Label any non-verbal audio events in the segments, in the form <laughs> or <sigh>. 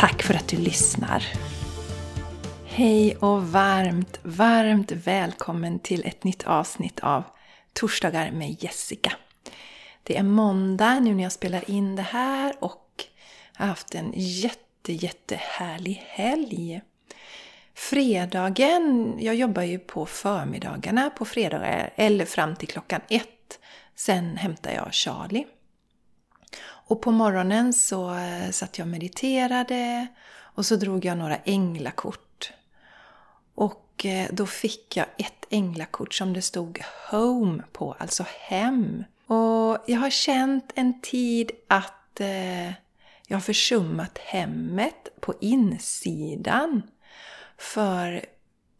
Tack för att du lyssnar! Hej och varmt, varmt välkommen till ett nytt avsnitt av Torsdagar med Jessica. Det är måndag nu när jag spelar in det här och jag har haft en jätte, jättehärlig helg. Fredagen, jag jobbar ju på förmiddagarna på fredagar eller fram till klockan ett. Sen hämtar jag Charlie. Och på morgonen så eh, satt jag och mediterade och så drog jag några änglakort. Och eh, då fick jag ett änglakort som det stod Home på, alltså hem. Och jag har känt en tid att eh, jag har försummat hemmet på insidan. För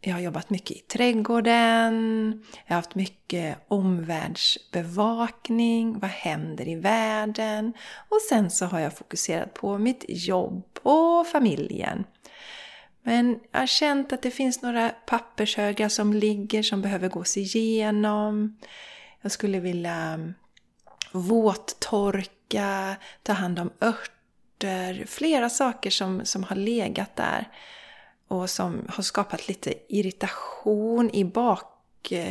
jag har jobbat mycket i trädgården, jag har haft mycket omvärldsbevakning, vad händer i världen? Och sen så har jag fokuserat på mitt jobb och familjen. Men jag har känt att det finns några pappershögar som ligger som behöver gås igenom. Jag skulle vilja våttorka, ta hand om örter, flera saker som, som har legat där och som har skapat lite irritation i bakgrunden.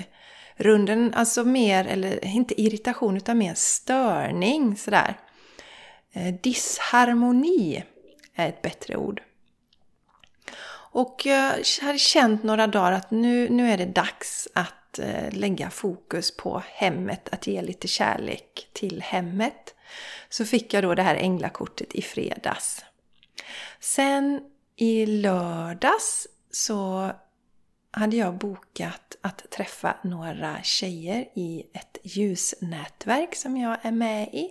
Alltså mer, eller inte irritation utan mer störning sådär. Eh, disharmoni är ett bättre ord. Och jag hade känt några dagar att nu, nu är det dags att eh, lägga fokus på hemmet, att ge lite kärlek till hemmet. Så fick jag då det här änglakortet i fredags. Sen i lördags så hade jag bokat att träffa några tjejer i ett ljusnätverk som jag är med i.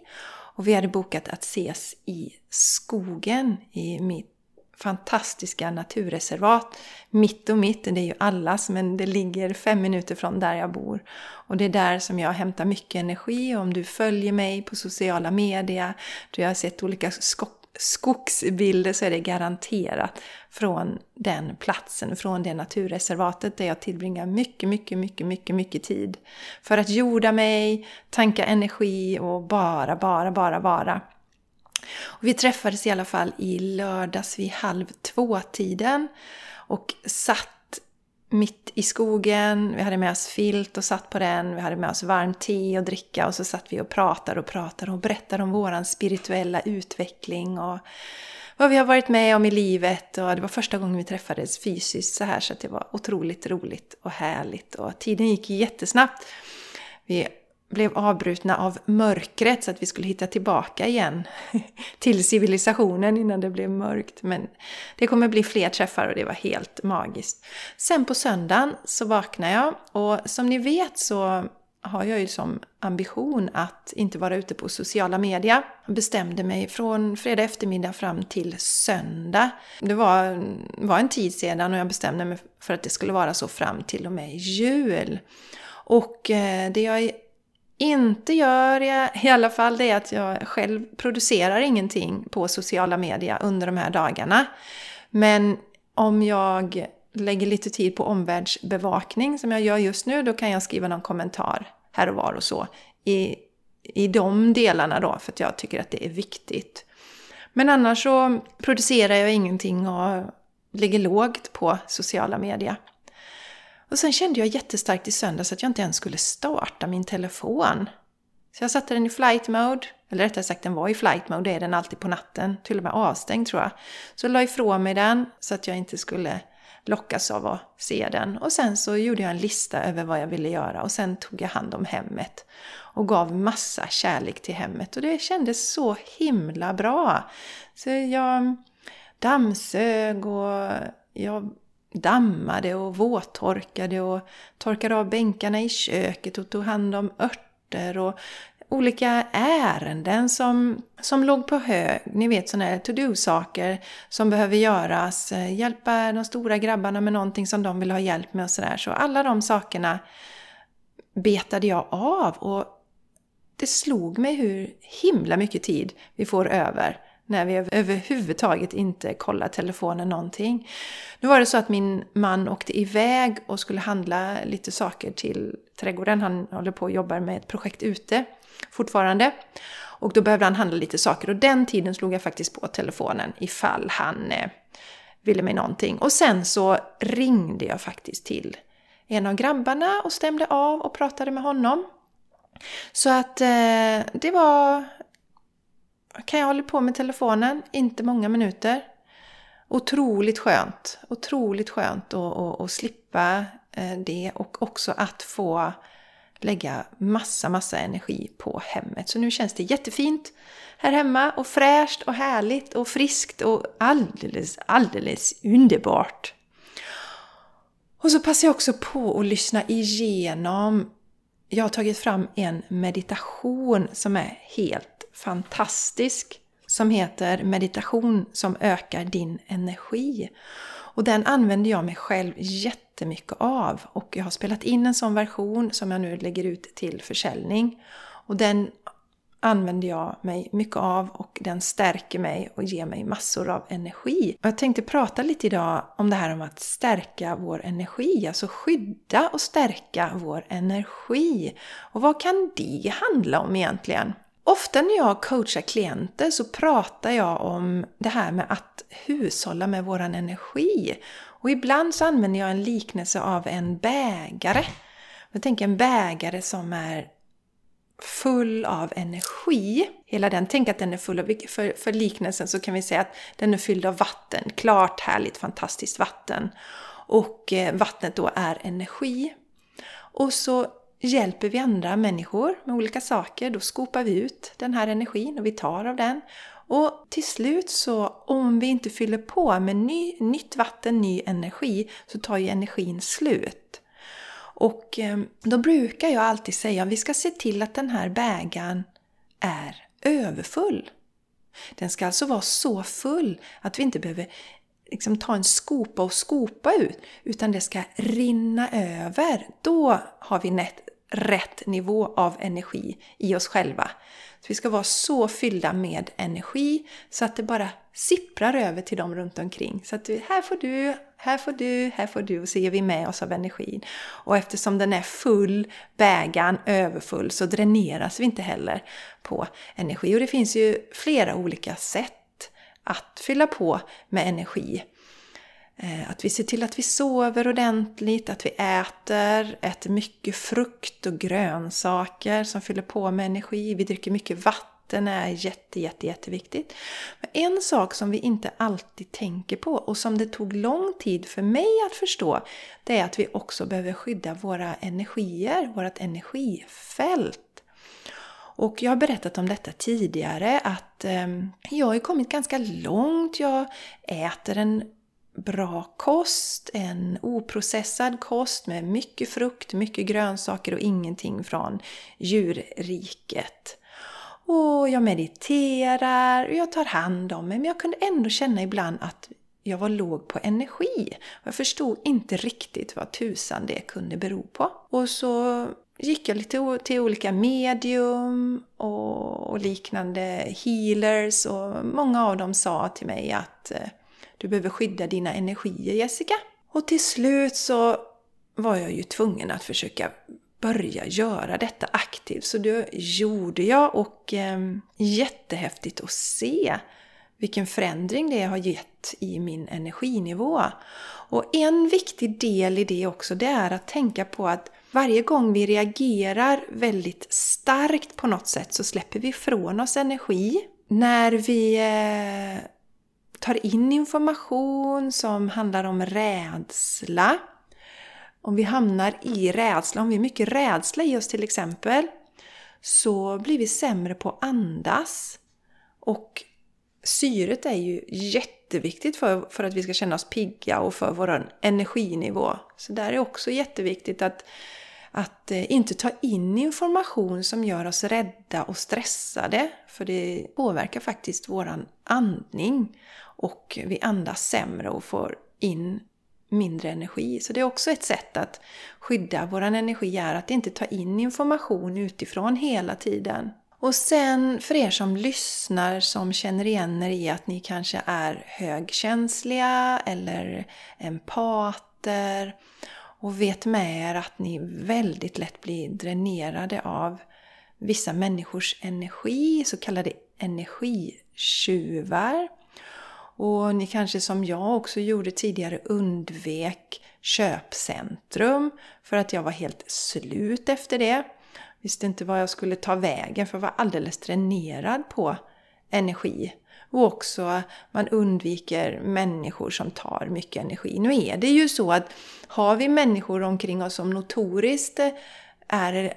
Och vi hade bokat att ses i skogen i mitt fantastiska naturreservat. Mitt och mitt, det är ju allas men det ligger fem minuter från där jag bor. Och det är där som jag hämtar mycket energi. Och om du följer mig på sociala medier, då jag har sett olika skott skogsbilder så är det garanterat från den platsen, från det naturreservatet där jag tillbringar mycket, mycket, mycket, mycket, mycket tid. För att jorda mig, tanka energi och bara, bara, bara vara. Och vi träffades i alla fall i lördags vid halv två-tiden och satt mitt i skogen, vi hade med oss filt och satt på den, vi hade med oss varmt te och dricka och så satt vi och pratade och pratade och berättade om våran spirituella utveckling och vad vi har varit med om i livet och det var första gången vi träffades fysiskt så här så det var otroligt roligt och härligt och tiden gick jättesnabbt. Vi blev avbrutna av mörkret så att vi skulle hitta tillbaka igen <laughs> till civilisationen innan det blev mörkt. Men det kommer bli fler träffar och det var helt magiskt. Sen på söndagen så vaknade jag och som ni vet så har jag ju som ambition att inte vara ute på sociala medier. Jag bestämde mig från fredag eftermiddag fram till söndag. Det var, var en tid sedan och jag bestämde mig för att det skulle vara så fram till och med jul. Och eh, det jag inte gör jag i alla fall det är att jag själv producerar ingenting på sociala medier under de här dagarna. Men om jag lägger lite tid på omvärldsbevakning som jag gör just nu, då kan jag skriva någon kommentar här och var och så. I, i de delarna då, för att jag tycker att det är viktigt. Men annars så producerar jag ingenting och ligger lågt på sociala medier. Och sen kände jag jättestarkt i söndags att jag inte ens skulle starta min telefon. Så jag satte den i flight mode, eller rättare sagt den var i flight mode, det är den alltid på natten, till och med avstängd tror jag. Så jag la ifrån mig den så att jag inte skulle lockas av att se den. Och sen så gjorde jag en lista över vad jag ville göra och sen tog jag hand om hemmet. Och gav massa kärlek till hemmet och det kändes så himla bra. Så jag dammsög och jag dammade och våttorkade och torkade av bänkarna i köket och tog hand om örter och olika ärenden som, som låg på hög. Ni vet sådana här to-do-saker som behöver göras. Eh, hjälpa de stora grabbarna med någonting som de vill ha hjälp med och sådär. Så alla de sakerna betade jag av och det slog mig hur himla mycket tid vi får över när vi överhuvudtaget inte kollar telefonen någonting. Nu var det så att min man åkte iväg och skulle handla lite saker till trädgården. Han håller på och jobbar med ett projekt ute fortfarande. Och då behövde han handla lite saker och den tiden slog jag faktiskt på telefonen ifall han eh, ville mig någonting. Och sen så ringde jag faktiskt till en av grabbarna och stämde av och pratade med honom. Så att eh, det var kan jag hålla på med telefonen, inte många minuter. Otroligt skönt. Otroligt skönt att, att, att slippa eh, det och också att få lägga massa, massa energi på hemmet. Så nu känns det jättefint här hemma och fräscht och härligt och friskt och alldeles, alldeles underbart. Och så passar jag också på att lyssna igenom. Jag har tagit fram en meditation som är helt fantastisk som heter Meditation som ökar din energi. Och den använder jag mig själv jättemycket av och jag har spelat in en sån version som jag nu lägger ut till försäljning. Och den använder jag mig mycket av och den stärker mig och ger mig massor av energi. Och Jag tänkte prata lite idag om det här om att stärka vår energi, alltså skydda och stärka vår energi. Och vad kan det handla om egentligen? Ofta när jag coachar klienter så pratar jag om det här med att hushålla med våran energi. Och ibland så använder jag en liknelse av en bägare. Jag tänker en bägare som är full av energi. Hela den, tänk att den är full av, för, för liknelsen så kan vi säga att den är fylld av vatten. Klart, härligt, fantastiskt vatten. Och eh, vattnet då är energi. Och så hjälper vi andra människor med olika saker, då skopar vi ut den här energin och vi tar av den. Och till slut så, om vi inte fyller på med ny, nytt vatten, ny energi, så tar ju energin slut. Och ehm, då brukar jag alltid säga att vi ska se till att den här bägaren är överfull. Den ska alltså vara så full att vi inte behöver liksom ta en skopa och skopa ut, utan det ska rinna över. Då har vi rätt nivå av energi i oss själva. Så vi ska vara så fyllda med energi så att det bara sipprar över till dem runt omkring. Så att här får du, här får du, här får du och så ger vi med oss av energin. Och eftersom den är full, bägaren överfull, så dräneras vi inte heller på energi. Och det finns ju flera olika sätt att fylla på med energi. Eh, att vi ser till att vi sover ordentligt, att vi äter, äter mycket frukt och grönsaker som fyller på med energi. Vi dricker mycket vatten är jätte, jätte, jätteviktigt. Men en sak som vi inte alltid tänker på och som det tog lång tid för mig att förstå, det är att vi också behöver skydda våra energier, vårt energifält. Och jag har berättat om detta tidigare att eh, jag har kommit ganska långt. Jag äter en bra kost, en oprocessad kost med mycket frukt, mycket grönsaker och ingenting från djurriket. Och jag mediterar och jag tar hand om mig men jag kunde ändå känna ibland att jag var låg på energi. Jag förstod inte riktigt vad tusan det kunde bero på. Och så gick jag lite till olika medium och liknande healers och många av dem sa till mig att eh, du behöver skydda dina energier Jessica. Och till slut så var jag ju tvungen att försöka börja göra detta aktivt. Så det gjorde jag och eh, jättehäftigt att se vilken förändring det har gett i min energinivå. Och en viktig del i det också, det är att tänka på att varje gång vi reagerar väldigt starkt på något sätt så släpper vi ifrån oss energi. När vi eh, tar in information som handlar om rädsla. Om vi hamnar i rädsla, om vi har mycket rädsla i oss till exempel, så blir vi sämre på att andas. Och syret är ju jätteviktigt för, för att vi ska känna oss pigga och för vår energinivå. Så där är också jätteviktigt att, att eh, inte ta in information som gör oss rädda och stressade. För det påverkar faktiskt vår andning. Och vi andas sämre och får in mindre energi. Så det är också ett sätt att skydda vår energi är att inte ta in information utifrån hela tiden. Och sen för er som lyssnar som känner igen er i att ni kanske är högkänsliga eller empater och vet med er att ni väldigt lätt blir dränerade av vissa människors energi, så kallade energitjuvar. Och ni kanske som jag också gjorde tidigare undvek köpcentrum för att jag var helt slut efter det. Visste inte vad jag skulle ta vägen för jag var alldeles dränerad på energi. Och också man undviker människor som tar mycket energi. Nu är det ju så att har vi människor omkring oss som notoriskt är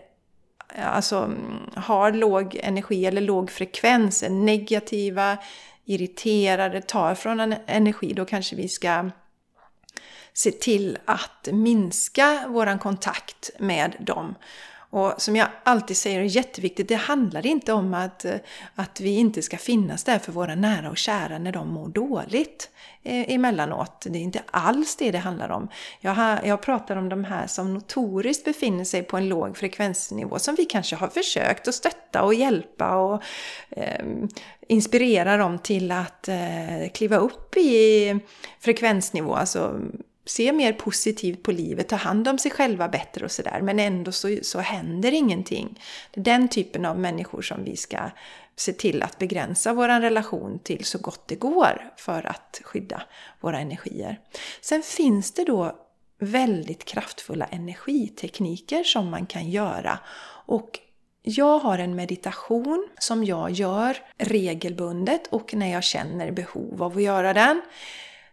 alltså har låg energi eller låg frekvens, negativa, irriterade, tar från en energi, då kanske vi ska se till att minska våran kontakt med dem. Och som jag alltid säger är jätteviktigt, det handlar inte om att, att vi inte ska finnas där för våra nära och kära när de mår dåligt eh, emellanåt. Det är inte alls det det handlar om. Jag, har, jag pratar om de här som notoriskt befinner sig på en låg frekvensnivå som vi kanske har försökt att stötta och hjälpa och eh, inspirera dem till att eh, kliva upp i frekvensnivå, alltså se mer positivt på livet, ta hand om sig själva bättre och sådär. Men ändå så, så händer ingenting. Det är den typen av människor som vi ska se till att begränsa vår relation till så gott det går för att skydda våra energier. Sen finns det då väldigt kraftfulla energitekniker som man kan göra. Och jag har en meditation som jag gör regelbundet och när jag känner behov av att göra den.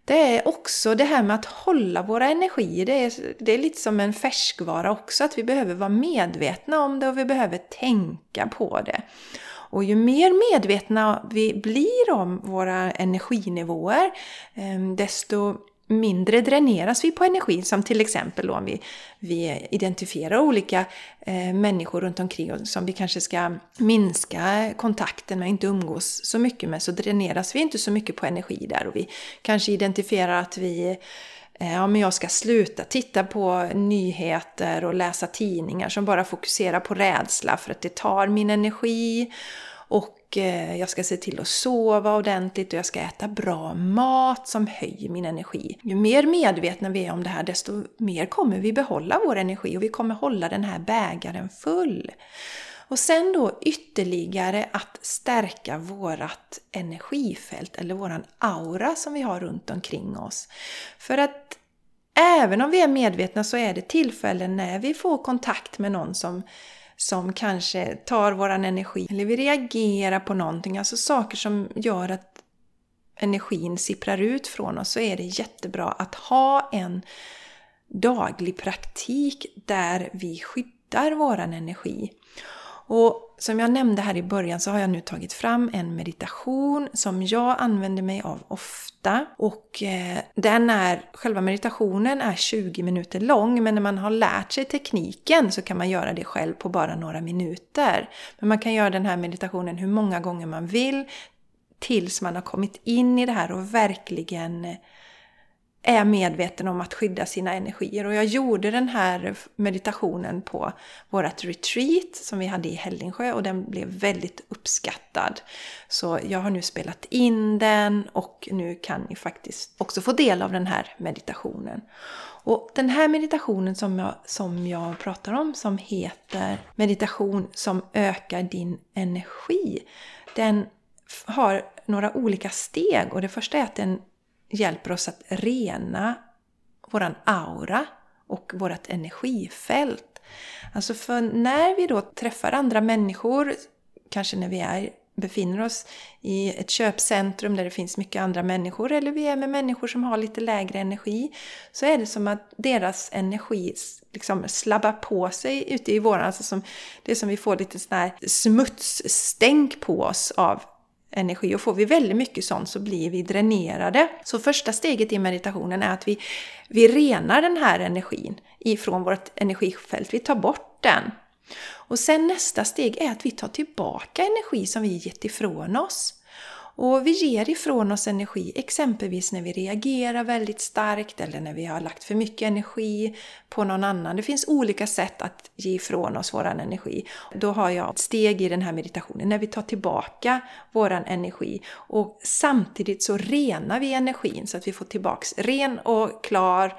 Det är också det här med att hålla våra energier. Det är, det är lite som en färskvara också, att vi behöver vara medvetna om det och vi behöver tänka på det. Och ju mer medvetna vi blir om våra energinivåer, ehm, desto mindre dräneras vi på energi. Som till exempel då om vi, vi identifierar olika eh, människor runt omkring oss som vi kanske ska minska kontakten med, inte umgås så mycket med, så dräneras vi inte så mycket på energi där. Och vi kanske identifierar att vi eh, Ja, men jag ska sluta titta på nyheter och läsa tidningar som bara fokuserar på rädsla för att det tar min energi. Och eh, jag ska se till att sova ordentligt och jag ska äta bra mat som höjer min energi. Ju mer medvetna vi är om det här desto mer kommer vi behålla vår energi och vi kommer hålla den här bägaren full. Och sen då ytterligare att stärka vårat energifält eller våran aura som vi har runt omkring oss. För att även om vi är medvetna så är det tillfällen när vi får kontakt med någon som som kanske tar våran energi eller vi reagerar på någonting, alltså saker som gör att energin sipprar ut från oss så är det jättebra att ha en daglig praktik där vi skyddar våran energi. Och som jag nämnde här i början så har jag nu tagit fram en meditation som jag använder mig av ofta. Och eh, den är, själva meditationen är 20 minuter lång men när man har lärt sig tekniken så kan man göra det själv på bara några minuter. Men man kan göra den här meditationen hur många gånger man vill tills man har kommit in i det här och verkligen är medveten om att skydda sina energier. Och jag gjorde den här meditationen på vårt retreat som vi hade i Hällingsjö och den blev väldigt uppskattad. Så jag har nu spelat in den och nu kan ni faktiskt också få del av den här meditationen. Och den här meditationen som jag, som jag pratar om som heter Meditation som ökar din energi. Den har några olika steg och det första är att den hjälper oss att rena våran aura och vårt energifält. Alltså för när vi då träffar andra människor, kanske när vi är, befinner oss i ett köpcentrum där det finns mycket andra människor eller vi är med människor som har lite lägre energi, så är det som att deras energi liksom slabbar på sig ute i våran, alltså som, det är som vi får lite sån här smutsstänk på oss av energi och får vi väldigt mycket sånt så blir vi dränerade. Så första steget i meditationen är att vi, vi renar den här energin ifrån vårt energifält. Vi tar bort den. Och sen nästa steg är att vi tar tillbaka energi som vi gett ifrån oss. Och vi ger ifrån oss energi exempelvis när vi reagerar väldigt starkt eller när vi har lagt för mycket energi på någon annan. Det finns olika sätt att ge ifrån oss vår energi. Då har jag ett steg i den här meditationen när vi tar tillbaka vår energi och samtidigt så renar vi energin så att vi får tillbaks ren och klar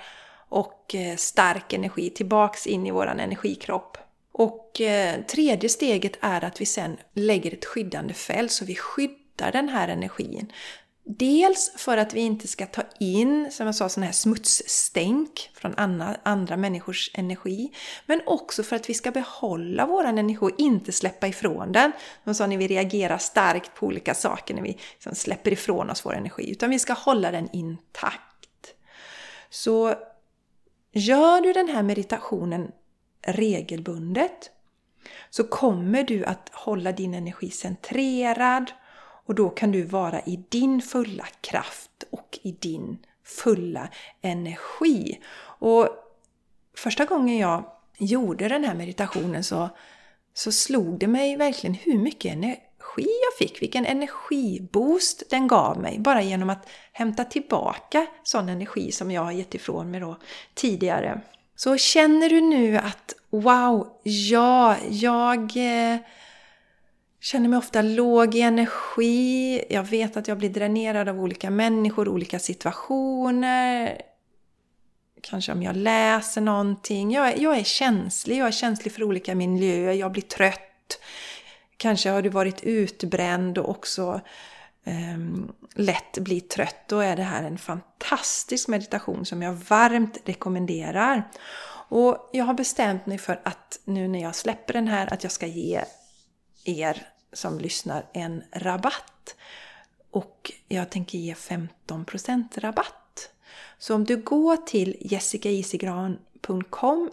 och eh, stark energi tillbaks in i vår energikropp. Och eh, tredje steget är att vi sen lägger ett skyddande fält så vi skyddar hittar den här energin. Dels för att vi inte ska ta in, som jag sa, sån här smutsstänk från andra, andra människors energi. Men också för att vi ska behålla vår energi och inte släppa ifrån den. Som sa, när vi reagerar starkt på olika saker, när vi liksom släpper ifrån oss vår energi. Utan vi ska hålla den intakt. Så gör du den här meditationen regelbundet så kommer du att hålla din energi centrerad och då kan du vara i din fulla kraft och i din fulla energi. Och första gången jag gjorde den här meditationen så, så slog det mig verkligen hur mycket energi jag fick, vilken energiboost den gav mig bara genom att hämta tillbaka sån energi som jag har gett ifrån mig då tidigare. Så känner du nu att wow, ja, jag eh, känner mig ofta låg i energi. Jag vet att jag blir dränerad av olika människor, olika situationer. Kanske om jag läser någonting. Jag är, jag är känslig. Jag är känslig för olika miljöer. Jag blir trött. Kanske har du varit utbränd och också um, lätt blir trött. Då är det här en fantastisk meditation som jag varmt rekommenderar. Och jag har bestämt mig för att nu när jag släpper den här att jag ska ge er som lyssnar en rabatt. Och jag tänker ge 15% rabatt. Så om du går till jessicaisigran.com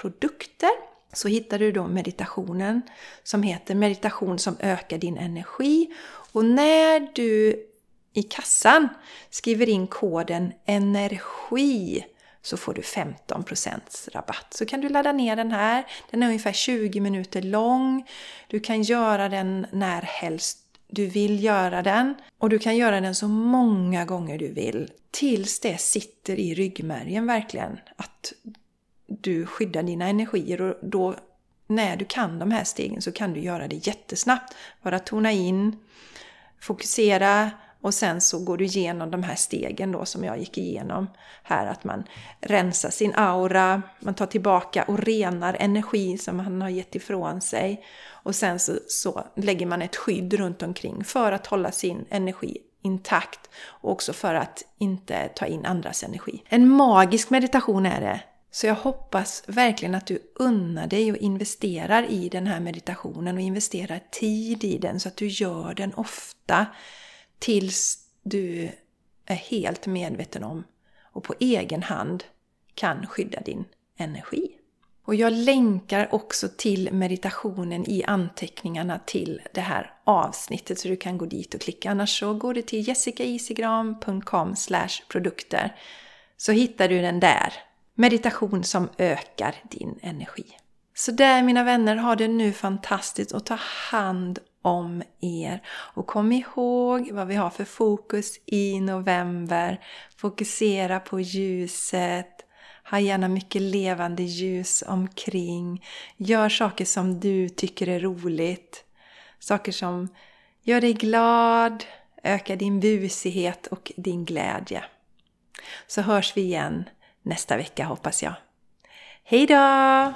produkter så hittar du då meditationen som heter Meditation som ökar din energi. Och när du i kassan skriver in koden ENERGI så får du 15% rabatt. Så kan du ladda ner den här. Den är ungefär 20 minuter lång. Du kan göra den när helst du vill göra den. Och du kan göra den så många gånger du vill. Tills det sitter i ryggmärgen verkligen. Att du skyddar dina energier och då när du kan de här stegen så kan du göra det jättesnabbt. Bara tona in, fokusera och sen så går du igenom de här stegen då som jag gick igenom här. Att man rensar sin aura, man tar tillbaka och renar energi som man har gett ifrån sig. Och sen så, så lägger man ett skydd runt omkring för att hålla sin energi intakt och också för att inte ta in andras energi. En magisk meditation är det. Så jag hoppas verkligen att du unnar dig och investerar i den här meditationen och investerar tid i den så att du gör den ofta tills du är helt medveten om och på egen hand kan skydda din energi. Och jag länkar också till meditationen i anteckningarna till det här avsnittet så du kan gå dit och klicka. Annars så går du till jessicaisigran.com produkter så hittar du den där. Meditation som ökar din energi. Så där mina vänner, ha det nu fantastiskt och ta hand om er. Och kom ihåg vad vi har för fokus i november. Fokusera på ljuset. Ha gärna mycket levande ljus omkring. Gör saker som du tycker är roligt. Saker som gör dig glad, ökar din busighet och din glädje. Så hörs vi igen nästa vecka hoppas jag. Hejdå!